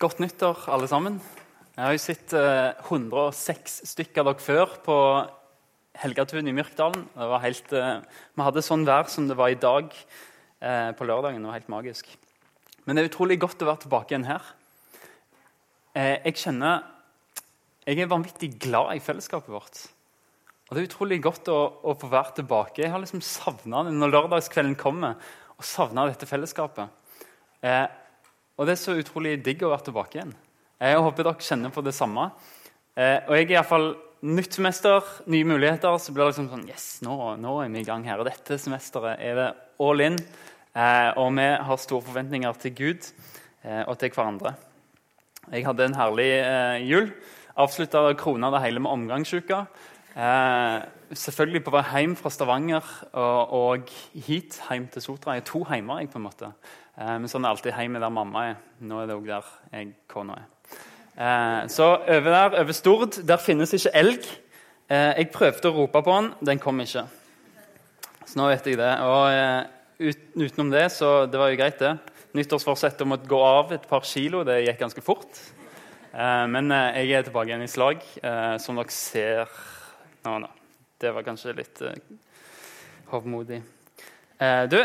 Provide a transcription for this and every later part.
Godt nyttår, alle sammen. Jeg har jo sett eh, 106 stykker av dere før på Helgatun i Myrkdalen. Det var helt, eh, vi hadde sånn vær som det var i dag eh, på lørdagen. Det var helt magisk. Men det er utrolig godt å være tilbake igjen her. Eh, jeg kjenner Jeg er vanvittig glad i fellesskapet vårt. Og Det er utrolig godt å, å få være tilbake. Jeg har liksom savna det når lørdagskvelden kommer. og savna dette fellesskapet. Eh, og det er så utrolig digg å være tilbake igjen. Jeg håper dere kjenner på det samme. Eh, og jeg er iallfall nytt semester, nye muligheter. Så blir det liksom sånn Yes, nå, nå, er vi i gang her. Og dette semesteret er det all in. Eh, og vi har store forventninger til Gud eh, og til hverandre. Jeg hadde en herlig jul. Avslutta krona det hele med omgangsuka. Eh, selvfølgelig på vei hjem fra Stavanger og, og, hit, hjem til Sotra. Jeg er to hjemmer, jeg, på en måte. Eh, men sånn er alltid hjemme der mamma er. Nå er det òg der jeg kona er. Eh, så over der, over Stord, der finnes ikke elg. Eh, jeg prøvde å rope på den, den kom ikke. Så nå vet jeg det. Og utenom det, så det var jo greit, det. Nyttårsforsettet om å gå av et par kilo, det gikk ganske fort. Men jeg er tilbake igjen i slag, som dere ser nå, nå. Det var kanskje litt hovmodig. Du,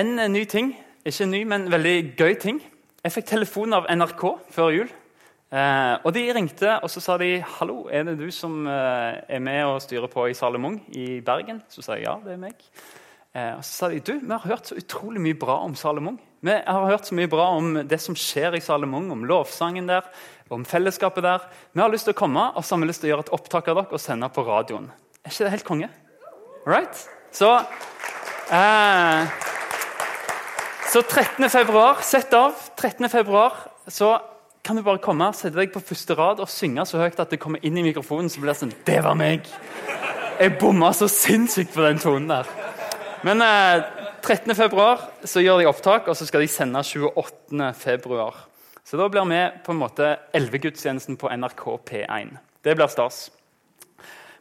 en ny ting ikke ny, men veldig gøy ting. Jeg fikk telefon av NRK før jul. Eh, og De ringte og så sa de, 'Hallo, er det du som eh, er med og styrer på i Salemung i Bergen?' Så sa jeg ja, det er meg. Eh, og så sa de, 'Du, vi har hørt så utrolig mye bra om Salemung.' Vi har hørt så mye bra om det som skjer i Salemung, om lovsangen der, om fellesskapet der. Vi har lyst til å komme og så har vi lyst til å gjøre et opptak av dere og sende på radioen. Er ikke det helt konge? Right? Så eh, så 13. februar, sett av. 13. februar, så kan du bare komme, sette deg på første rad og synge så høyt at det kommer inn i mikrofonen. så blir Det sånn, det var meg! Jeg bomma så sinnssykt på den tonen der. Men eh, 13. februar så gjør de opptak, og så skal de sende 28. februar. Så da blir vi på en måte elvegudstjenesten på NRK P1. Det blir stas.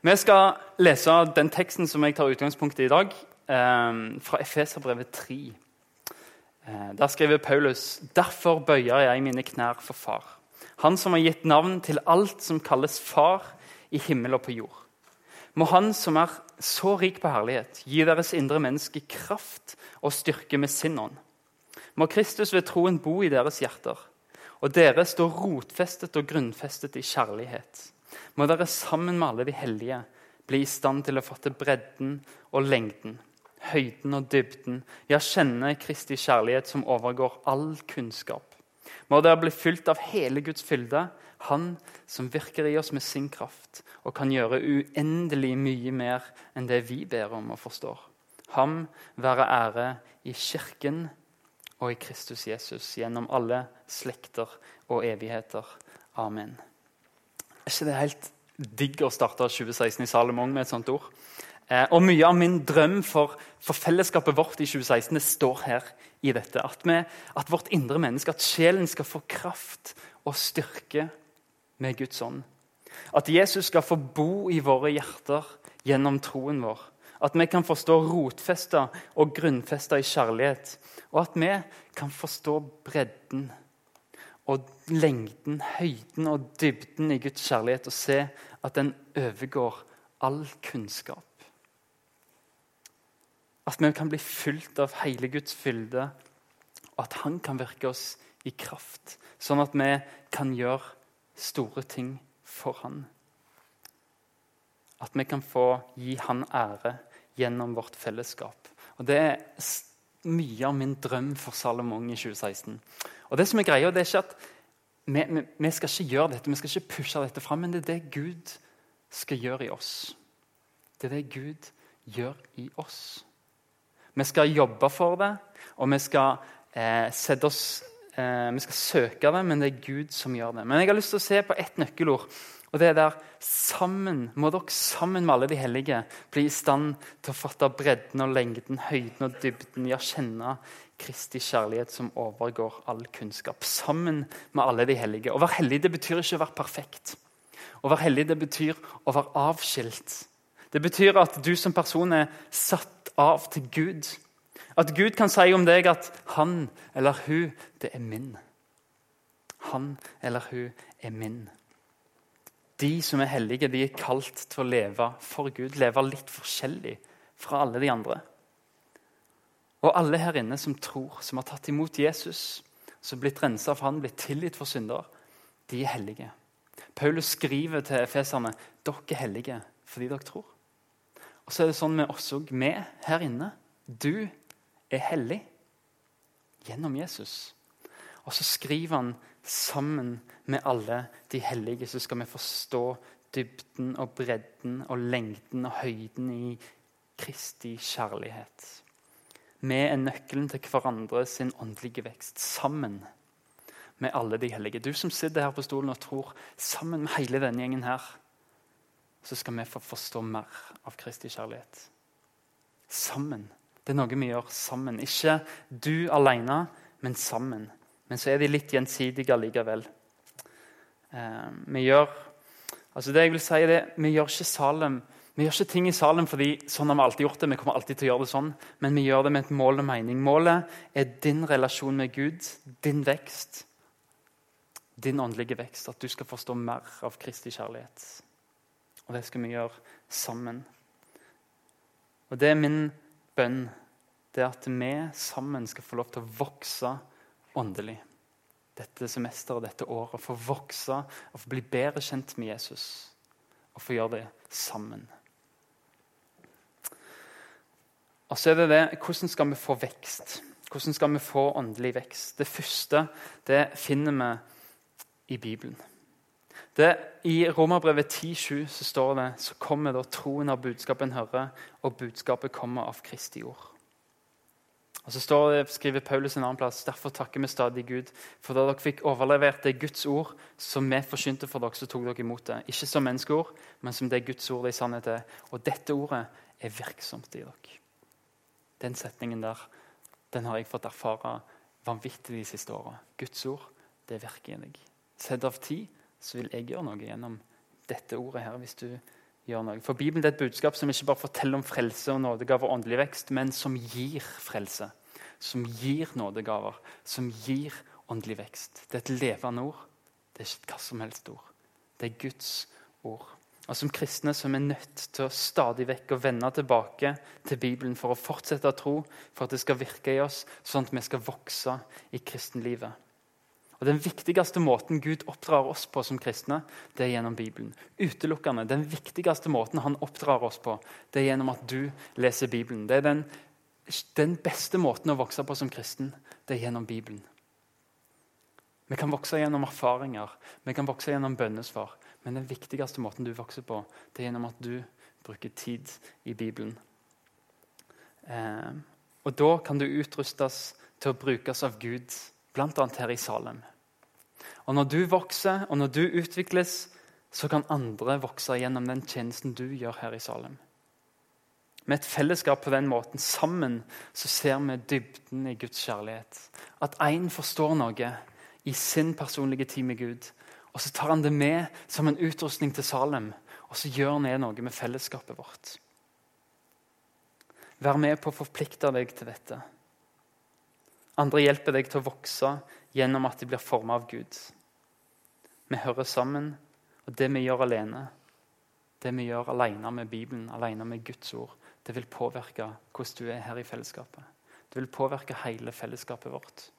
Vi skal lese den teksten som jeg tar utgangspunkt i i dag, eh, fra Efeserbrevet 3. Eh, der skriver Paulus.: Derfor bøyer jeg mine knær for Far, Han som har gitt navn til alt som kalles Far i himmel og på jord. Må Han som er så rik på herlighet, gi deres indre menneske kraft og styrke med sin ånd. Må Kristus ved troen bo i deres hjerter, og dere stå rotfestet og grunnfestet i kjærlighet. Må dere sammen med alle de hellige bli i stand til å fatte bredden og lengden høyden og dybden, ja, kjenne Kristi kjærlighet som overgår all kunnskap. Må dere bli fylt av hele Guds fylde, Han som virker i oss med sin kraft og kan gjøre uendelig mye mer enn det vi ber om og forstår. Ham være ære i Kirken og i Kristus Jesus gjennom alle slekter og evigheter. Amen. Er ikke det helt digg å starte 2016 i Salomon med et sånt ord? Eh, og Mye av min drøm for, for, fellesskapet vårt i 2016 det står her i dette. At, vi, at vårt indre menneske, at sjelen skal få kraft og styrke med Guds ånd. At Jesus skal få bo i våre hjerter gjennom troen vår. At vi kan forstå rotfesta og grunnfesta i kjærlighet. Og at vi kan forstå bredden og lengden, høyden og dybden i Guds kjærlighet og se at den overgår all kunnskap. At vi kan bli fylt av hele Guds fylde, og at Han kan virke oss i kraft, sånn at vi kan gjøre store ting for Han. At vi kan få gi Han ære gjennom vårt fellesskap. Og Det er mye av min drøm for Salomon i 2016. Og det som er greia, det er ikke at vi, vi, vi skal ikke gjøre dette, vi skal ikke pushe dette fram, men det er det Gud skal gjøre i oss. Det er det Gud gjør i oss. Vi skal jobbe for det, og vi skal, eh, oss, eh, vi skal søke det, men det er Gud som gjør det. Men jeg har lyst til å se på ett nøkkelord. og det er der sammen, Må dere sammen med alle de hellige bli i stand til å fatte bredden og lengden, høyden og dybden, ja, kjenne Kristi kjærlighet som overgår all kunnskap. Sammen med alle de hellige. Å være hellig det betyr ikke å være perfekt. Å være hellig det betyr å være avskilt. Det betyr at du som person er satt av til Gud. At Gud kan si om deg at 'han eller hun, det er min'. Han eller hun er min. De som er hellige, de er kalt til å leve for Gud, leve litt forskjellig fra alle de andre. Og alle her inne som tror, som har tatt imot Jesus, som blitt rensa for han, blitt tilgitt for synder, de er hellige. Paulus skriver til efeserne dere er hellige fordi dere tror. Og så er det sånn med oss òg. Vi her inne. Du er hellig gjennom Jesus. Og så skriver han sammen med alle de hellige, så skal vi forstå dybden og bredden og lengden og høyden i Kristi kjærlighet. Vi er nøkkelen til hverandre sin åndelige vekst. Sammen med alle de hellige. Du som sitter her på stolen og tror, sammen med hele denne gjengen her, så skal vi få forstå mer av Kristi kjærlighet. Sammen. Det er noe vi gjør sammen. Ikke du alene, men sammen. Men så er de litt gjensidige likevel. Eh, vi gjør altså det jeg vil si det, vi gjør ikke Salem vi gjør ikke ting i Salem fordi sånn har vi alltid gjort det, vi kommer alltid til å gjøre det sånn, men vi gjør det med et mål og mening. Målet er din relasjon med Gud, din vekst, din åndelige vekst. At du skal forstå mer av Kristi kjærlighet. Og det skal vi gjøre sammen. Og det er min bønn. Det er at vi sammen skal få lov til å vokse åndelig dette semesteret, dette året. Få vokse og få bli bedre kjent med Jesus. Og få gjøre det sammen. Og så er det det hvordan skal vi få vekst? Hvordan skal vi få åndelig vekst? Det første det finner vi i Bibelen. Det, I Romerbrevet 10,7 så står det så kommer da troen av budskapet en hører, og budskapet kommer av Kristi ord. Og så står det, skriver Paulus en annen plass derfor takker vi stadig Gud. For da dere fikk overlevert det Guds ord som vi forkynte for dere, så tok dere imot det. Ikke som menneskeord, men som det Guds ord det i sannhet er. Og dette ordet er virksomt i dere. Den setningen der den har jeg fått erfare vanvittig de siste åra. Guds ord, det virker i deg. Sett av tid, så vil jeg gjøre noe gjennom dette ordet her. hvis du gjør noe. For Bibelen er et budskap som ikke bare forteller om frelse og nådegaver og åndelig vekst, men som gir frelse. Som gir nådegaver, som gir åndelig vekst. Det er et levende ord. Det er ikke et hva som helst ord. Det er Guds ord. Og Som kristne så er vi nødt til å stadig vekk å vende tilbake til Bibelen for å fortsette å tro, for at det skal virke i oss, sånn at vi skal vokse i kristenlivet. Og Den viktigste måten Gud oppdrar oss på som kristne, det er gjennom Bibelen. Utelukkende. Den viktigste måten han oppdrar oss på, det er gjennom at du leser Bibelen. Det er den, den beste måten å vokse på som kristen, det er gjennom Bibelen. Vi kan vokse gjennom erfaringer, vi kan vokse gjennom bønnesvar. Men den viktigste måten du vokser på, det er gjennom at du bruker tid i Bibelen. Eh, og da kan du utrustes til å brukes av Gud bl.a. her i Salem. Og Når du vokser og når du utvikles, så kan andre vokse gjennom den tjenesten du gjør her i Salem. Med et fellesskap på den måten, sammen, så ser vi dybden i Guds kjærlighet. At én forstår noe i sin personlige tid med Gud, og så tar han det med som en utrustning til Salem, og så gjør han noe med fellesskapet vårt. Vær med på å forplikte deg til dette. Andre hjelper deg til å vokse gjennom at de blir formet av Gud. Vi hører sammen, og det vi gjør alene, det vi gjør alene med Bibelen, alene med Guds ord, det vil påvirke hvordan du er her i fellesskapet. Det vil påvirke hele fellesskapet vårt.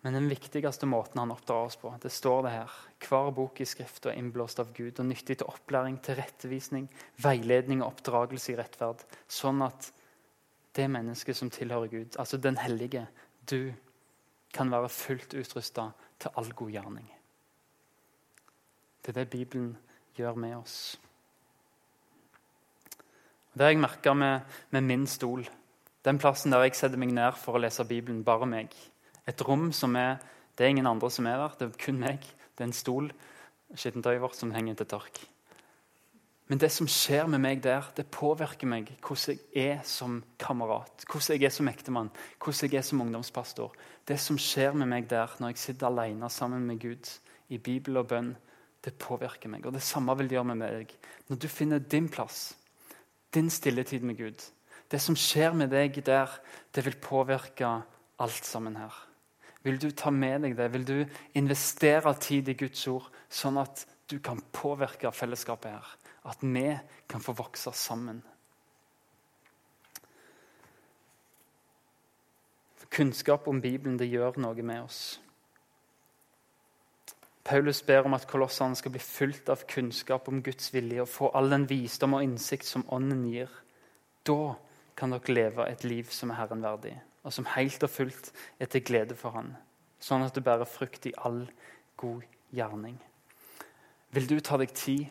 Men den viktigste måten han oppdrar oss på, det står det her. Hver bok i skrift er innblåst av Gud og nyttig til opplæring, tilrettevisning, veiledning og oppdragelse i rettferd. Sånn at det mennesket som tilhører Gud, altså den hellige, du, kan være fullt utrusta til all god gjerning. Det er det Bibelen gjør med oss. Det har jeg merka med, med min stol. Den plassen der jeg setter meg ned for å lese Bibelen, bare meg. Et rom som er Det er ingen andre som er der, det er kun meg. Det er en stol, skittentøyet vårt, som henger til tørk. Men det som skjer med meg der, det påvirker meg hvordan jeg er som kamerat, hvordan jeg er som ektemann, hvordan jeg er som ungdomspastor. Det som skjer med meg der når jeg sitter alene sammen med Gud i Bibel og bønn, det påvirker meg. Og det samme vil det gjøre med meg. Når du finner din plass, din stilletid med Gud, Det som skjer med deg der, det vil påvirke alt sammen her. Vil du ta med deg det? Vil du investere tid i Guds ord, sånn at du kan påvirke fellesskapet her? At vi kan få vokse sammen? Kunnskap om Bibelen det gjør noe med oss. Paulus ber om at kolossene skal bli fulgt av kunnskap om Guds vilje og få all den visdom og innsikt som Ånden gir. Da kan dere leve et liv som er Herren verdig, og som helt og fullt er til glede for Han, sånn at du bærer frukt i all god gjerning. Vil du ta deg tid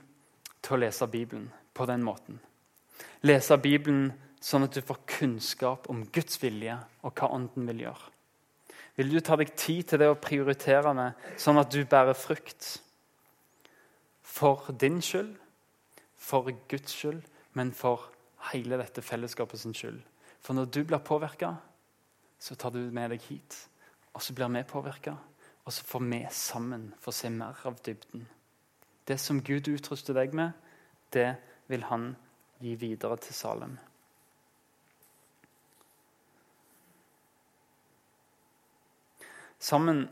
til å lese Bibelen på den måten? Lese Bibelen sånn at du får kunnskap om Guds vilje og hva Ånden vil gjøre. Vil du ta deg tid til det å prioritere med, sånn at du bærer frukt? For din skyld, for Guds skyld, men for hele dette fellesskapet sin skyld. For når du blir påvirka, så tar du med deg hit. Og så blir vi påvirka, og så får vi sammen få se mer av dybden. Det som Gud utruster deg med, det vil han gi videre til Salem. sammen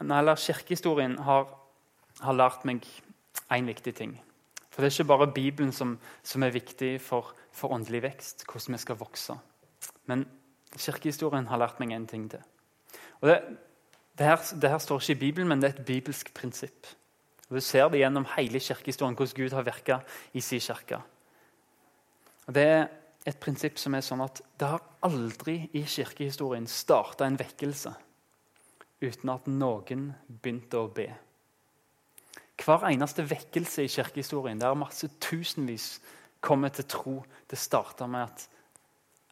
eller Kirkehistorien har, har lært meg én viktig ting. For Det er ikke bare Bibelen som, som er viktig for, for, åndelig vekst, hvordan vi skal vokse. Men kirkehistorien har lært meg en ting til. Og det, det, her, det, her, står ikke i Bibelen, men det er et bibelsk prinsipp. Og Du ser det gjennom hele kirkehistorien, hvordan Gud har virka i sin kirke. Og Det er et prinsipp som er sånn at det har aldri i kirkehistorien starta en vekkelse uten at noen begynte å be. Hver eneste vekkelse i kirkehistorien der masse tusenvis kommer til tro, det starta med at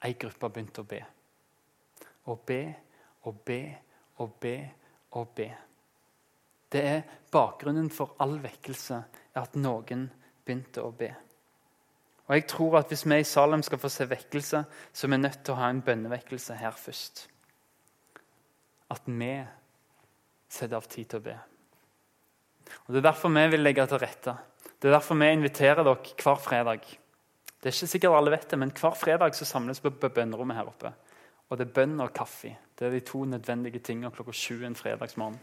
ei gruppe begynte å be. Og be og be og be og be. Det er bakgrunnen for all vekkelse, at noen begynte å be. Og jeg tror at Hvis vi i Salem skal få se vekkelse, så er vi nødt til å ha en bønnevekkelse her først at vi setter av tid til å be. Og Det er derfor vi vil legge til rette. Det er derfor vi inviterer dere hver fredag. Det er ikke sikkert alle vet det, men Hver fredag så samles vi på bønnerommet her oppe. Og det er bønn og kaffe. Det er de to nødvendige tingene klokka sju en fredagsmorgen.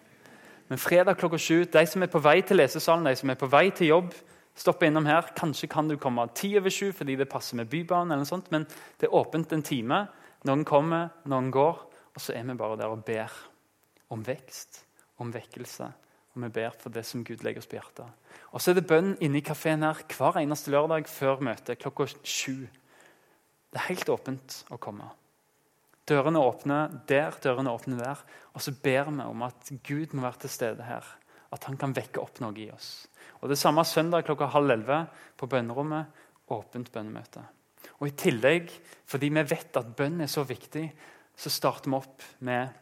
Men fredag klokka sju, de som er på vei til lesesalen, de som er på vei til jobb, stopper innom her. Kanskje kan du komme ti over sju fordi det passer med Bybanen, eller noe sånt, men det er åpent en time. Noen kommer, noen går, og så er vi bare der og ber om vekst om vekkelse. Og vi ber for det som Gud legger oss på hjertet. Og så er det bønn inne i kafeen her hver eneste lørdag før møtet klokka sju. Det er helt åpent å komme. Dørene åpner der, dørene åpner der. Og så ber vi om at Gud må være til stede her. At han kan vekke opp noe i oss. Og Det samme søndag klokka halv elleve på bønnerommet. Åpent bønnemøte. Og I tillegg, fordi vi vet at bønn er så viktig, så starter vi opp med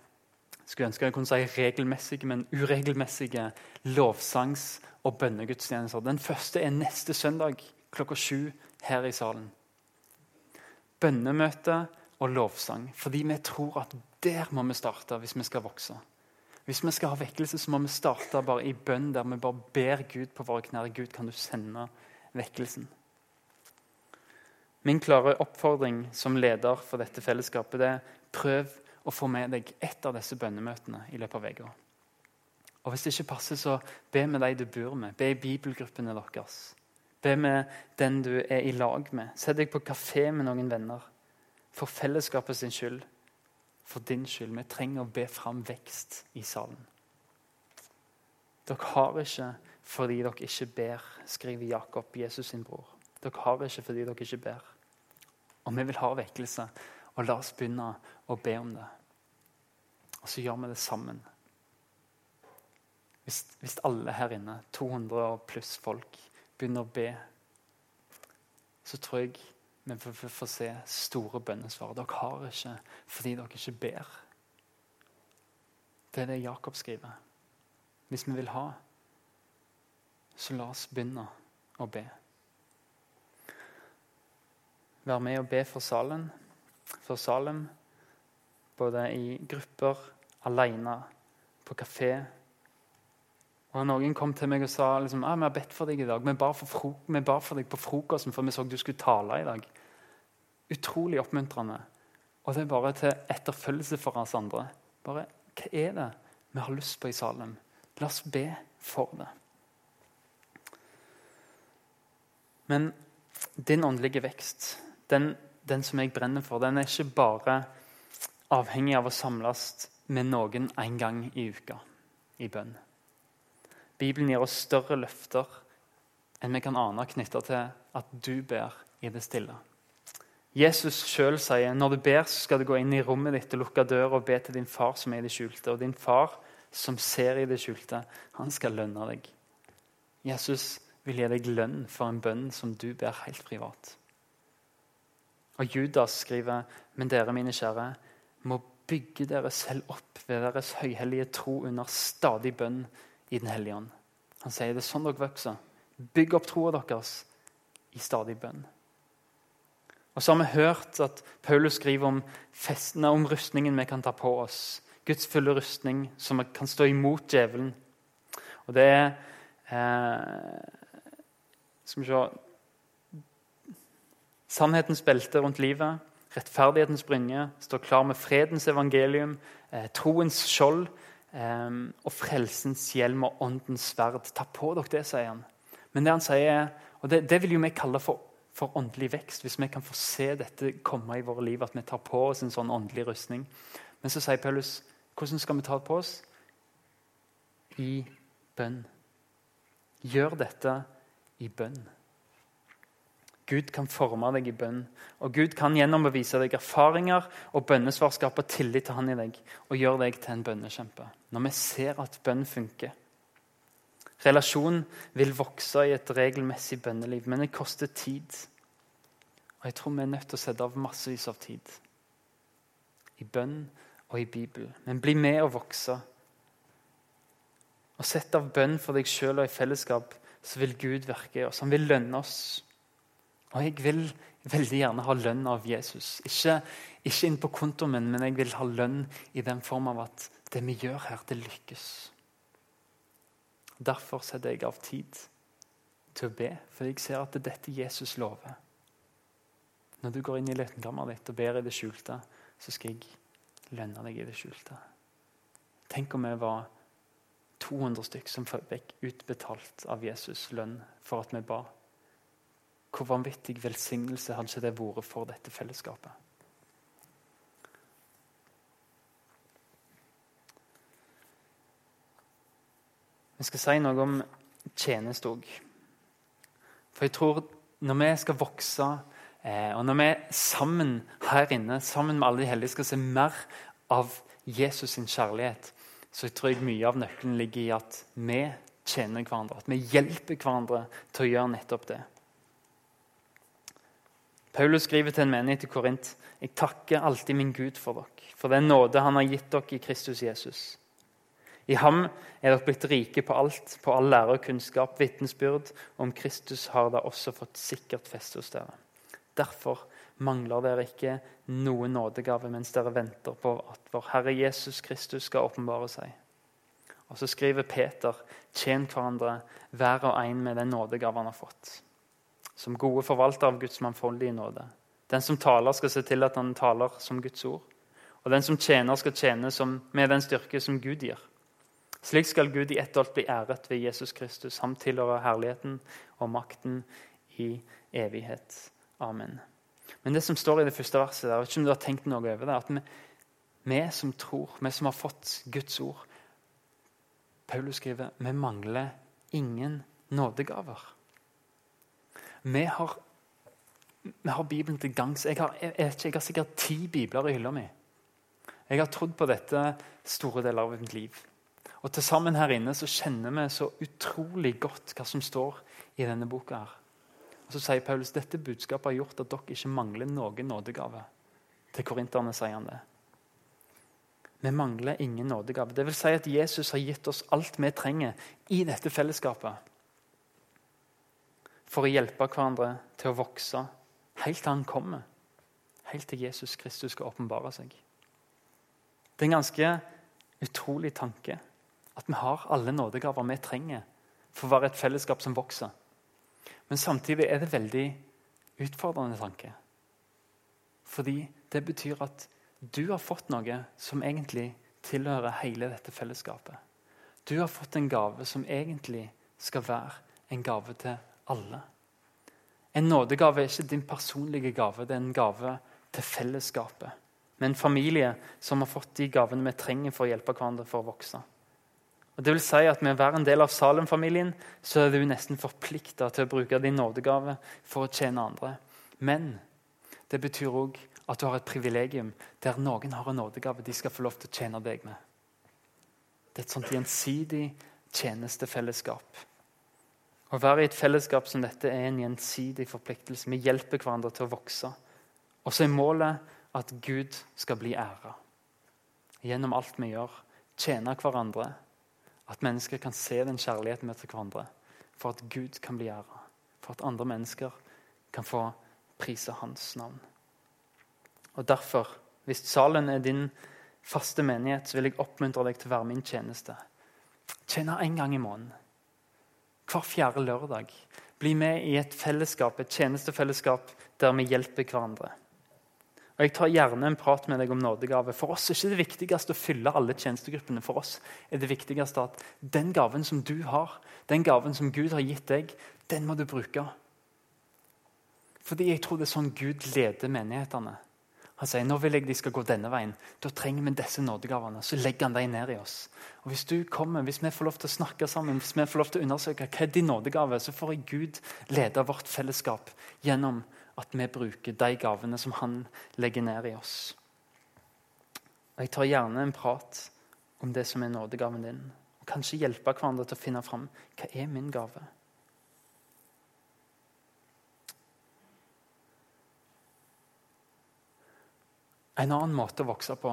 skulle ønske jeg kunne si regelmessige, men uregelmessige lovsangs- og bønnegudstjenester. Den første er neste søndag klokka sju her i salen. Bønnemøte og lovsang. Fordi vi tror at der må vi starte hvis vi skal vokse. Hvis vi skal ha vekkelse, så må vi starte bare i bønn, der vi bare ber Gud på våre knær. Gud, kan du sende vekkelsen? Min klare oppfordring som leder for dette fellesskapet det er prøv å få med deg ett av disse bønnemøtene i løpet av uka. Og Hvis det ikke passer, så be med de du bor med. Be i bibelgruppene deres. Be med den du er i lag med. Sett deg på kafé med noen venner. For fellesskapet sin skyld. For din skyld. Vi trenger å be fram vekst i salen. Dere har ikke fordi dere ikke ber, skriver Jakob, Jesus sin bror. Dere har ikke fordi dere ikke ber. Og vi vil ha vekkelse. Og la oss begynne å be om det. Og så gjør vi det sammen. Hvis, hvis alle her inne, 200 pluss folk, begynner å be, så tror jeg vi får, se store bønnesvar. Dere har ikke fordi dere ikke ber. Det er det Jakob skriver. Hvis vi vil ha, så la oss begynne å be. Vær med og be for salen, for Salem både i grupper, alene, på kafé. Og Noen kom til meg og sa liksom, ah, vi har bedt for deg i dag. Vi ba for, for deg på frokosten for vi så du skulle tale i dag. utrolig oppmuntrende. Og det er bare til etterfølgelse for oss andre. Bare, Hva er det vi har lyst på i Salem? La oss be for det. Men din åndelige vekst, den, den, som jeg brenner for, den er ikke bare avhengig av å samles med noen en gang i uka i bønn. Bibelen gir oss større løfter enn vi kan ane knytta til at du ber i det stille. Jesus sjøl sier når du ber, så skal du gå inn i rommet ditt og lukke døra og be til din far som er i det skjulte. Og din far som ser i det skjulte, han skal lønne deg. Jesus vil gi deg lønn for en bønn som du ber helt privat. Og Judas skriver, men dere, mine kjære, må bygge dere selv opp ved deres høyhellige tro under stadig bønn i Den hellige ånd. Han sier det er sånn dere vokser. Bygg opp troa deres i stadig bønn. Og så har vi hørt at Paulus skriver om festene, om rustningen vi kan ta på oss. Guds fulle rustning, som kan stå imot djevelen. Og det er eh, Skal vi se Sannhetens belte rundt livet, rettferdighetens brynje, står klar med fredens evangelium, eh, troens skjold eh, og frelsens hjelm og åndens sverd. Ta på dere det, sier han. Men det han sier, og det, det vil jo vi kalle for, for, åndelig vekst, hvis vi kan få se dette komme i våre liv, at vi tar på oss en sånn åndelig rustning. Men så sier Paulus, hvordan skal vi ta det på oss? I bønn. Gjør dette i bønn. Gud kan forme deg i bønn. Og Gud kan gjennom å vise deg erfaringer og bønnesvar skape tillit til Han i deg og gjøre deg til en bønnekjempe. Når vi ser at bønn funker. Relasjonen vil vokse i et regelmessig bønneliv, men det koster tid. Og jeg tror vi er nødt til å sette av massevis av tid. I bønn og i Bibelen. Men bli med og vokse. Og sett av bønn for deg sjøl og i fellesskap, så vil Gud virke i oss. Han vil lønne oss. Og jeg vil veldig gjerne ha lønn av Jesus. Ikke, ikke inn på kontoen min, men jeg vil ha lønn i den form av at det vi gjør her, det lykkes. Derfor setter jeg av tid til å be, for jeg ser at det er dette Jesus lover. Når du går inn i løtenkammeret ditt og ber i det skjulte, så skal jeg lønne deg i det skjulte. Tenk om vi var 200 stykk som fikk utbetalt av Jesus lønn for at vi ba. Hvor vanvittig velsignelse hadde ikke det vært for dette fellesskapet? Vi skal si noe om tjeneste òg. For jeg tror når vi skal vokse, eh, og når vi sammen her inne, sammen med alle de hellige, skal se mer av Jesus sin kjærlighet, så jeg tror jeg mye av nøkkelen ligger i at vi tjener hverandre. At vi hjelper hverandre til å gjøre nettopp det. Paulus skriver til en menighet i Korint jeg takker alltid min Gud for dere, for den nåde han har gitt dere i Kristus Jesus. I ham er dere blitt rike på alt, på all lære og kunnskap, vitnesbyrd. Om Kristus har da også fått sikkert feste hos dere. Derfor mangler dere ikke noen nådegave mens dere venter på at vår Herre Jesus Kristus skal åpenbare seg. Og så skriver Peter, tjen hverandre hver og en med den nådegave han har fått som gode forvaltere av Guds mangfoldige nåde. Den som taler, skal se til at han taler som Guds ord. Og den som tjener, skal tjene som, med den styrke som Gud gir. Slik skal Gud i ett og alt bli æret ved Jesus Kristus. Ham tilhører herligheten og makten i evighet. Amen. Men det som står i det første verset, der, jeg vet ikke om du har tenkt noe over det, at vi, vi som tror, vi som har fått Guds ord Paulus skriver vi mangler ingen nådegaver. Vi har, vi har Bibelen til gangs. Jeg jeg, jeg har sikkert ti bibler i hylla mi. Jeg har trodd på dette store deler av mitt liv. Og til sammen her inne så kjenner vi så utrolig godt hva som står i denne boka. her. Og Så sier Paulus dette budskapet har gjort at dere ikke mangler noen nådegave. Til korinterne sier han det. Vi mangler ingen nådegave. Det vil si at Jesus har gitt oss alt vi trenger i dette fellesskapet for å hjelpe hverandre til å vokse helt til han kommer. Helt til Jesus Kristus skal åpenbare seg. Det er en ganske utrolig tanke at vi har alle nådegaver vi trenger for å være et fellesskap som vokser. Men samtidig er det veldig utfordrende tanke. Fordi det betyr at du har fått noe som egentlig tilhører hele dette fellesskapet. Du har fått en gave som egentlig skal være en gave til alle. En nådegave er ikke din personlige gave, det er en gave til fellesskapet. Med en familie som har fått de gavene vi trenger for å hjelpe hverandre for å vokse. Og det vil si at Med å være en del av Salem-familien så er du nesten forplikta til å bruke din nådegave for å tjene andre. Men det betyr òg at du har et privilegium der noen har en nådegave de skal få lov til å tjene deg med. Det er et sånt gjensidig tjenestefellesskap. Å være i et fellesskap som dette er en gjensidig forpliktelse. Vi hjelper hverandre til å vokse. Og så er målet at Gud skal bli æra. Gjennom alt vi gjør. Tjene hverandre. At mennesker kan se den kjærligheten vi har til hverandre. For at Gud kan bli æra. For at andre mennesker kan få prise hans navn. Og Derfor, hvis Salen er din faste menighet, så vil jeg oppmuntre deg til å være min tjeneste. Tjene én gang i måneden. Hver fjerde lørdag. Bli med i et fellesskap, et tjenestefellesskap der vi hjelper hverandre. Og Jeg tar gjerne en prat med deg om nådegave. For oss er ikke det viktigste å fylle alle tjenestegruppene. For oss er det viktigste at den gaven som du har, den gaven som Gud har gitt deg, den må du bruke. Fordi jeg tror det er sånn Gud leder menighetene. Han sier nå vil jeg de skal gå denne veien. Da trenger vi disse nådegavene. Så legger han dem ned i oss. Og Hvis du kommer, hvis vi får lov til å snakke sammen, hvis vi får lov til å undersøke hva er din nådegave, så får Gud lede vårt fellesskap gjennom at vi bruker de gavene som han legger ned i oss. Og Jeg tar gjerne en prat om det som er nådegaven din. Og Kanskje hjelpe hverandre til å finne fram hva er min gave En annen måte å vokse på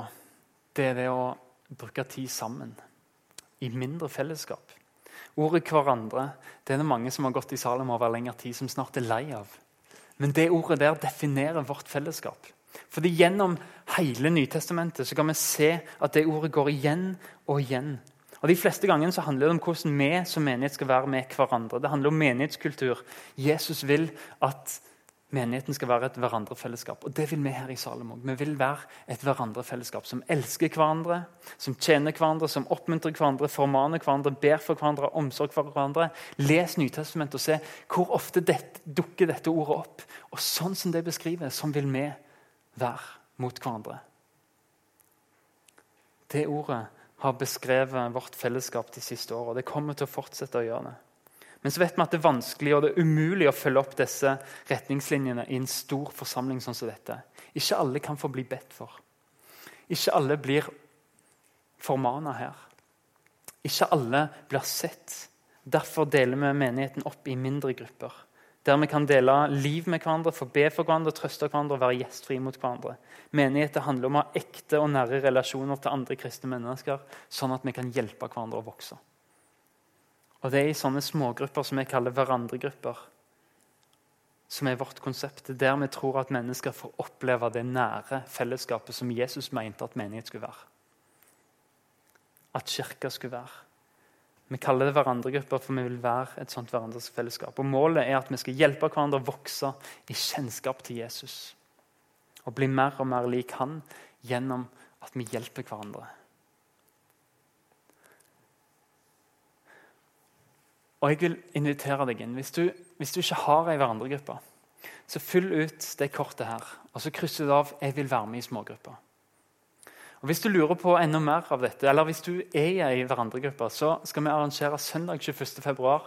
det er det å bruke tid sammen. I mindre fellesskap. Ordet 'hverandre' det er det mange som har gått i Salem over lengre tid, som snart er lei av. Men det ordet der definerer vårt fellesskap. Fordi Gjennom hele Nytestamentet så kan vi se at det ordet går igjen og igjen. Og De fleste gangene så handler det om hvordan vi som menighet skal være med hverandre. Det handler om menighetskultur. Jesus vil at menigheten skal være et hverandrefellesskap. Og det vil vi her i Salem òg. Vi vil være et hverandrefellesskap som elsker hverandre, som tjener hverandre, som oppmuntrer hverandre, formaner hverandre, ber for hverandre, omsorg for hverandre. Les Nytestamentet og se hvor ofte dette, dukker dette ordet opp. Og sånn som det beskriver, sånn vil vi være mot hverandre. Det ordet har beskrevet vårt fellesskap de siste årene. Det kommer til å fortsette å gjøre det. Men så vet vi at det er vanskelig og det er umulig å følge opp disse retningslinjene i en stor forsamling sånn som dette. Ikke alle kan få bli bedt for. Ikke alle blir formana her. Ikke alle blir sett. Derfor deler vi menigheten opp i mindre grupper. Der vi kan dele liv med hverandre, få be for hverandre, trøste hverandre og være gjestfrie mot hverandre. Menigheter handler om å ha ekte og nære relasjoner til andre kristne mennesker, sånn at vi kan hjelpe hverandre å vokse. Og Det er i sånne smågrupper som vi kaller hverandregrupper, som er vårt konsept. Der vi tror at mennesker får oppleve det nære fellesskapet som Jesus mente at menighet skulle være. At kirka skulle være. Vi kaller det hverandregrupper, for vi vil være et sånt hverandres fellesskap. Og Målet er at vi skal hjelpe hverandre å vokse i kjennskap til Jesus. Og bli mer og mer lik han gjennom at vi hjelper hverandre. Og jeg vil invitere deg inn. Hvis du, hvis du ikke har ei hverandregruppe, så fyll ut det kortet her. Og så krysser du av 'Jeg vil være med i smågrupper'. Og Hvis du lurer på enda mer av dette, eller hvis du er i hverandregruppe, så skal vi arrangere søndag 21.2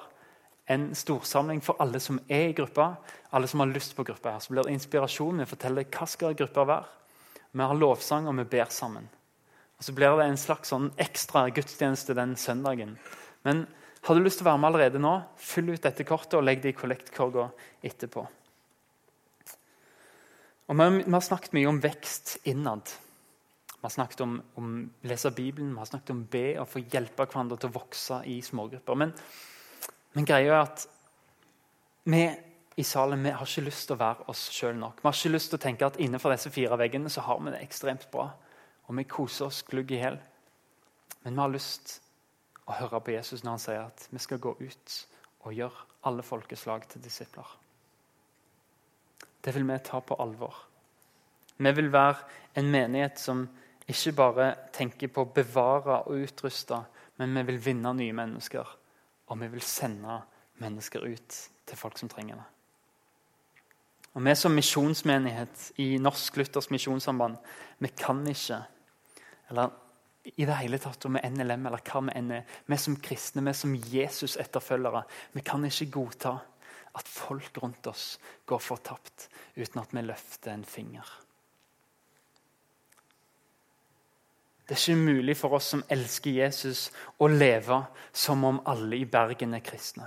en storsamling for alle som er i gruppa, alle som har lyst på gruppa. her. Så blir det inspirasjon. Vi forteller hva skal gruppa være. Vi har lovsang, og vi ber sammen. Og Så blir det en slags sånn ekstra gudstjeneste den søndagen. Men har du lyst til å være med allerede nå, fyll ut dette kortet og legg det i kollektkorga etterpå. Og vi, har snakket mye om vekst innad. Vi har snakket om, om lese Bibelen, vi har snakket om be og få hjelpe hverandre til å vokse i smågrupper. Men, men greia er at vi i salen vi har ikke lyst til å være oss sjøl nok. Vi har ikke lyst til å tenke at innenfor disse fire veggene så har vi det ekstremt bra. Og vi koser oss glugg i hjel. Men vi har lyst og høre på Jesus når han sier at vi skal gå ut og gjøre alle folkeslag til disipler. Det vil vi ta på alvor. Vi vil være en menighet som ikke bare tenker på å bevare og utruste, men vi vil vinne nye mennesker. Og vi vil sende mennesker ut til folk som trenger det. Og Vi som misjonsmenighet i Norsk Luthers Misjonssamband vi kan ikke eller i det hele tatt om vi er NLM eller hva vi enn er, vi som kristne, vi som Jesus-etterfølgere, vi kan ikke godta at folk rundt oss går fortapt uten at vi løfter en finger. Det er ikke mulig for oss som elsker Jesus, å leve som om alle i Bergen er kristne.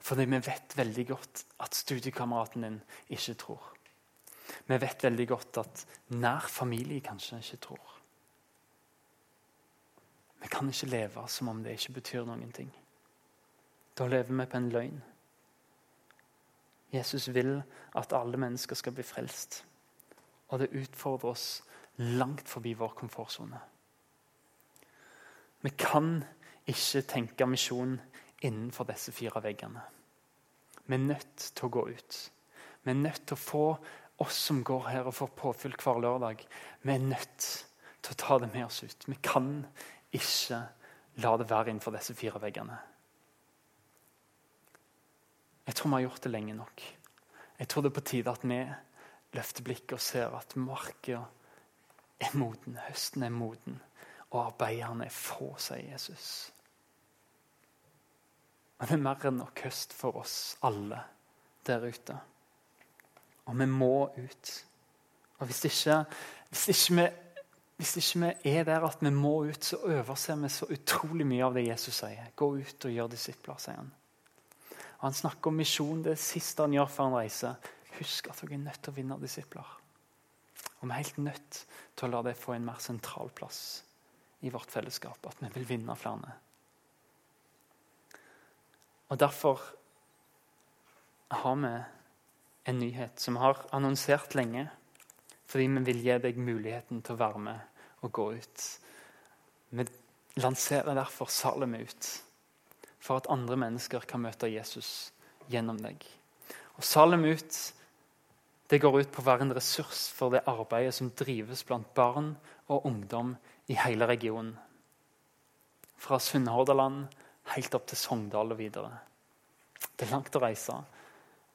Fordi vi vet veldig godt at studiekameraten din ikke tror. Vi vet veldig godt at nær familie kanskje ikke tror. Vi kan ikke leve som om det ikke betyr noen ting. Da lever vi på en løgn. Jesus vil at alle mennesker skal bli frelst. Og det utfordrer oss langt forbi vår komfortsone. Vi kan ikke tenke misjon innenfor disse fire veggene. Vi er nødt til å gå ut. Vi er nødt til å få oss som går her og får påfyll hver lørdag, vi er nødt til å ta det med oss ut. Vi kan ikke la det være innenfor disse fire veggene. Jeg tror vi har gjort det lenge nok. Jeg tror det er på tide at vi løfter blikket og ser at marka er moden, høsten er moden, og arbeiderne er få, sier Jesus. Men det er mer enn nok høst for oss alle der ute. Og vi må ut. Og hvis ikke, hvis ikke, vi, hvis ikke vi er der at vi må ut, så overser vi så utrolig mye av det Jesus sier. Gå ut og gjør disipler, sier han. Og Han snakker om misjon, det siste han gjør før han reiser. Husk at dere er nødt til å vinne disipler. Og vi er helt nødt til å la det få en mer sentral plass i vårt fellesskap. At vi vil vinne flere. Og Derfor har vi en nyhet som vi har annonsert lenge. Fordi vi vil gi deg muligheten til å være med og gå ut. Vi lanserer derfor Salem ut. For at andre mennesker kan møte Jesus gjennom deg. Og Salem ut det går ut på å være en ressurs for det arbeidet som drives blant barn og ungdom i hele regionen. Fra Sunnhordland helt opp til Sogndal og videre. Det er langt å reise.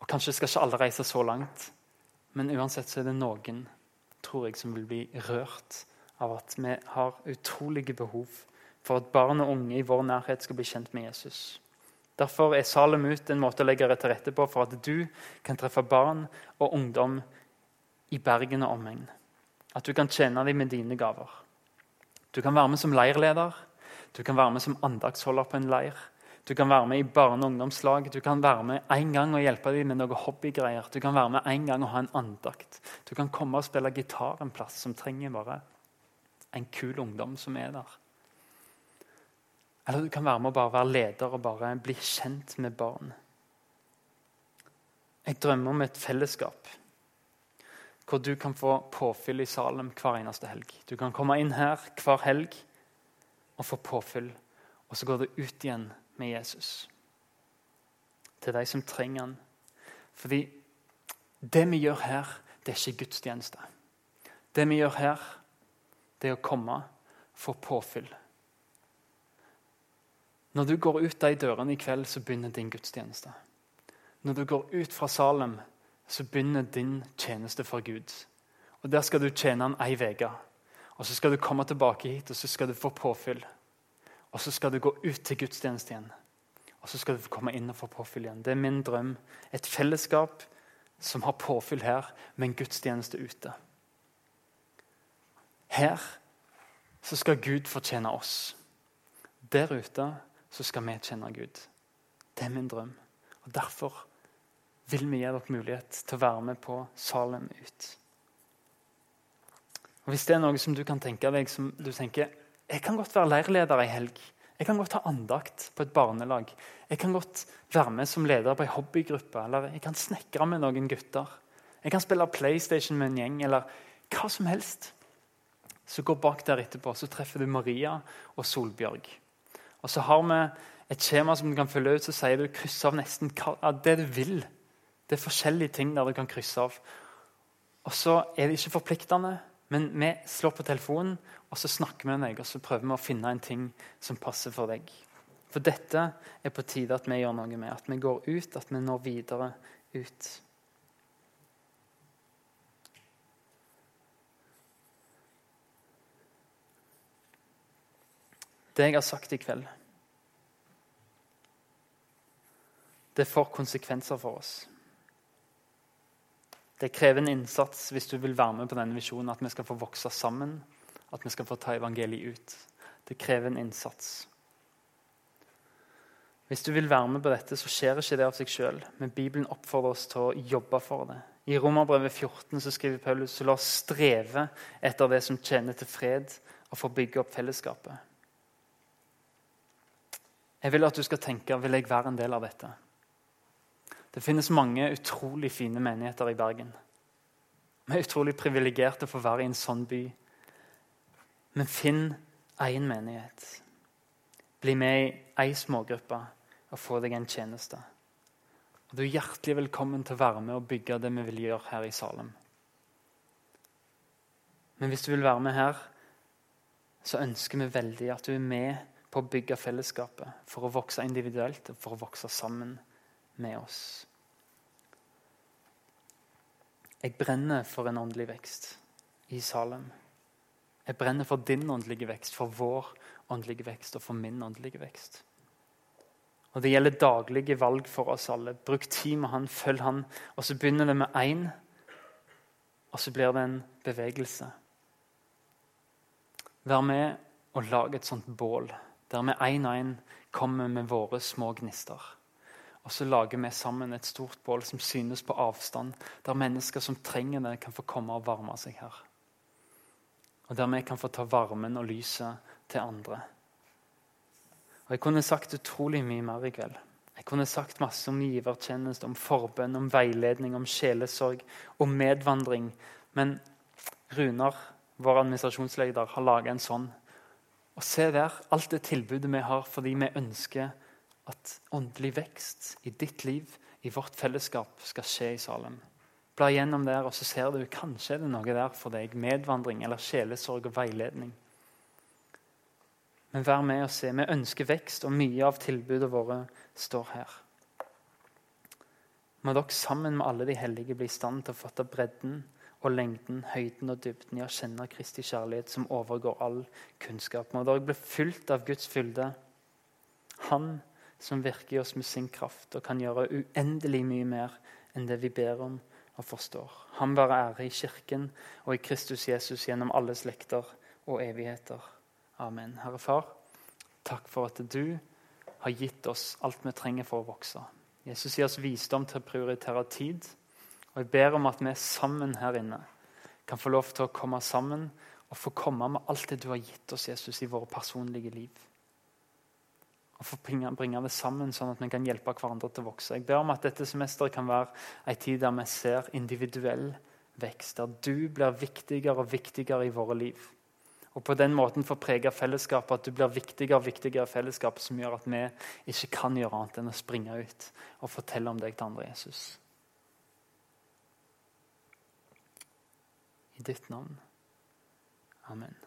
Og Kanskje skal ikke alle reise så langt, men uansett så er det noen tror jeg, som vil bli rørt av at vi har utrolige behov for at barn og unge i vår nærhet skal bli kjent med Jesus. Derfor er Salem ut en måte å legge til rette på for at du kan treffe barn og ungdom i Bergen og omegn. At du kan tjene dem med dine gaver. Du kan være med som leirleder. Du kan være med som andaktsholder på en leir. Du kan være med i barne- og ungdomslag. Du kan være med en gang og hjelpe dem med noen hobbygreier. Du kan være med en gang og ha en andakt. Du kan komme og spille gitar en plass som trenger bare en kul ungdom som er der. Eller du kan være med og bare være leder og bare bli kjent med barn. Jeg drømmer om et fellesskap hvor du kan få påfyll i Salem hver eneste helg. Du kan komme inn her hver helg og få påfyll. Og så går du ut igjen med Jesus. Til de som trenger han. Fordi det vi gjør her, det er ikke gudstjeneste. Det vi gjør her, det er å komme, få påfyll. Når du går ut de dørene i kveld, så begynner din gudstjeneste. Når du går ut fra Salem, så begynner din tjeneste for Gud. Og Der skal du tjene han ei uke. Og så skal du komme tilbake hit og så skal du få påfyll. Og så skal du gå ut til gudstjeneste igjen. Og så skal du komme inn og få påfyll igjen. Det er min drøm. Et fellesskap som har påfyll her, med en gudstjeneste ute. Her så skal Gud fortjene oss. Der ute så skal vi kjenne Gud. Det er min drøm. Og Derfor vil vi gi dere mulighet til å være med på Salem ut. Og Hvis det er noe som du kan tenke deg som du tenker jeg kan godt være leirleder ei helg. Jeg kan godt ha andakt på et barnelag. Jeg kan godt være med som leder på ei hobbygruppe. Eller jeg kan snekre med noen gutter. Jeg kan spille PlayStation med en gjeng, eller hva som helst. Så gå bak der etterpå, så treffer du Maria og Solbjørg. Og så har vi et skjema som du kan følge ut, så sier du kryss av nesten det du vil. Det er forskjellige ting der du kan krysse av. Og så er det ikke forpliktende, men vi slår på telefonen og så snakker vi med deg og så prøver vi å finne en ting som passer for deg. For dette er på tide at vi gjør noe med. At vi går ut, at vi når videre ut. Det jeg har sagt i kveld, det får konsekvenser for oss. Det krever en innsats hvis du vil være med på denne visjonen, at vi skal få vokse sammen, at vi skal få ta evangeliet ut. Det krever en innsats. Hvis du vil være med på dette, så skjer ikke det av seg sjøl. Men Bibelen oppfordrer oss til å jobbe for det. I Romerbrevet 14 så skriver Paulus så la oss streve etter det som tjener til fred, og for å bygge opp fellesskapet. Jeg vil at du skal tenke vil jeg være en del av dette. Det finnes mange utrolig fine menigheter i Bergen. Vi er utrolig privilegerte for å være i en sånn by. Men finn én menighet. Bli med i ei smågruppe og få deg en tjeneste. Og Du er hjertelig velkommen til å være med og bygge det vi vil gjøre her i Salem. Men hvis du vil være med her, så ønsker vi veldig at du er med på å bygge fellesskapet for å vokse individuelt og for å vokse sammen med oss. Jeg brenner for en åndelig vekst i Salem. Jeg brenner for din åndelige vekst, for vår åndelige vekst og for min åndelige vekst. Og Det gjelder daglige valg for oss alle. Bruk tid med han, følg han. Og så begynner det med én, og så blir det en bevegelse. Vær med og lag et sånt bål der vi én og én kommer med våre små gnister. Og så lager vi sammen et stort bål som synes på avstand, der mennesker som trenger det, kan få komme og varme seg her. Og der vi kan få ta varmen og lyset til andre. Og Jeg kunne sagt utrolig mye mer i kveld. Jeg kunne sagt masse om givertjeneste, om forbønn, om veiledning, om sjelesorg, om medvandring. Men Runar, vår administrasjonsleder, har laga en sånn og se der alt det tilbudet vi har fordi vi ønsker at åndelig vekst i ditt liv, i vårt fellesskap, skal skje i Salem. Bla gjennom der, og så ser du kanskje er det noe der for deg. Medvandring eller sjelesorg og veiledning. Men vær med og se. Vi ønsker vekst, og mye av tilbudene våre står her. Må dere sammen med alle de hellige bli i stand til å fatte bredden og lengden, høyden og dybden i å kjenne Kristi kjærlighet som overgår all kunnskap. Må dere bli fylt av Guds fylde. Han som virker i oss med sin kraft og kan gjøre uendelig mye mer enn det vi ber om og forstår. Han være ære i Kirken og i Kristus Jesus gjennom alle slekter og evigheter. Amen. Herre Far, takk for at du har gitt oss alt vi trenger for å vokse. Jesus gir oss visdom til å prioritere tid. Og Jeg ber om at vi sammen her inne kan få lov til å komme sammen og få komme med alt det du har gitt oss, Jesus, i våre personlige liv. Og få bringe det sammen, sånn at vi kan hjelpe hverandre til å vokse. Jeg ber om at dette semesteret kan være en tid der vi ser individuell vekst. Der du blir viktigere og viktigere i våre liv. Og på den måten få prege fellesskapet, at du blir viktigere og viktigere i fellesskapet, som gjør at vi ikke kan gjøre annet enn å springe ut og fortelle om deg til andre Jesus. I ditt navn. Amen.